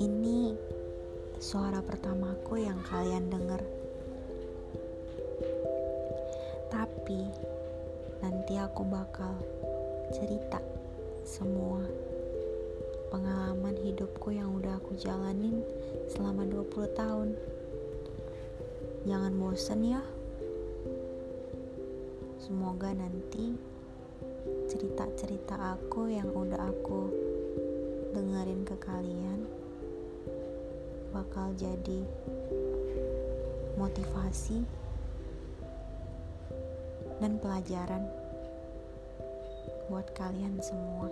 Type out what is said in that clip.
Ini suara pertamaku yang kalian dengar. Tapi nanti aku bakal cerita semua pengalaman hidupku yang udah aku jalanin selama 20 tahun. Jangan bosan ya. Semoga nanti cerita-cerita aku yang udah aku bakal jadi motivasi dan pelajaran buat kalian semua.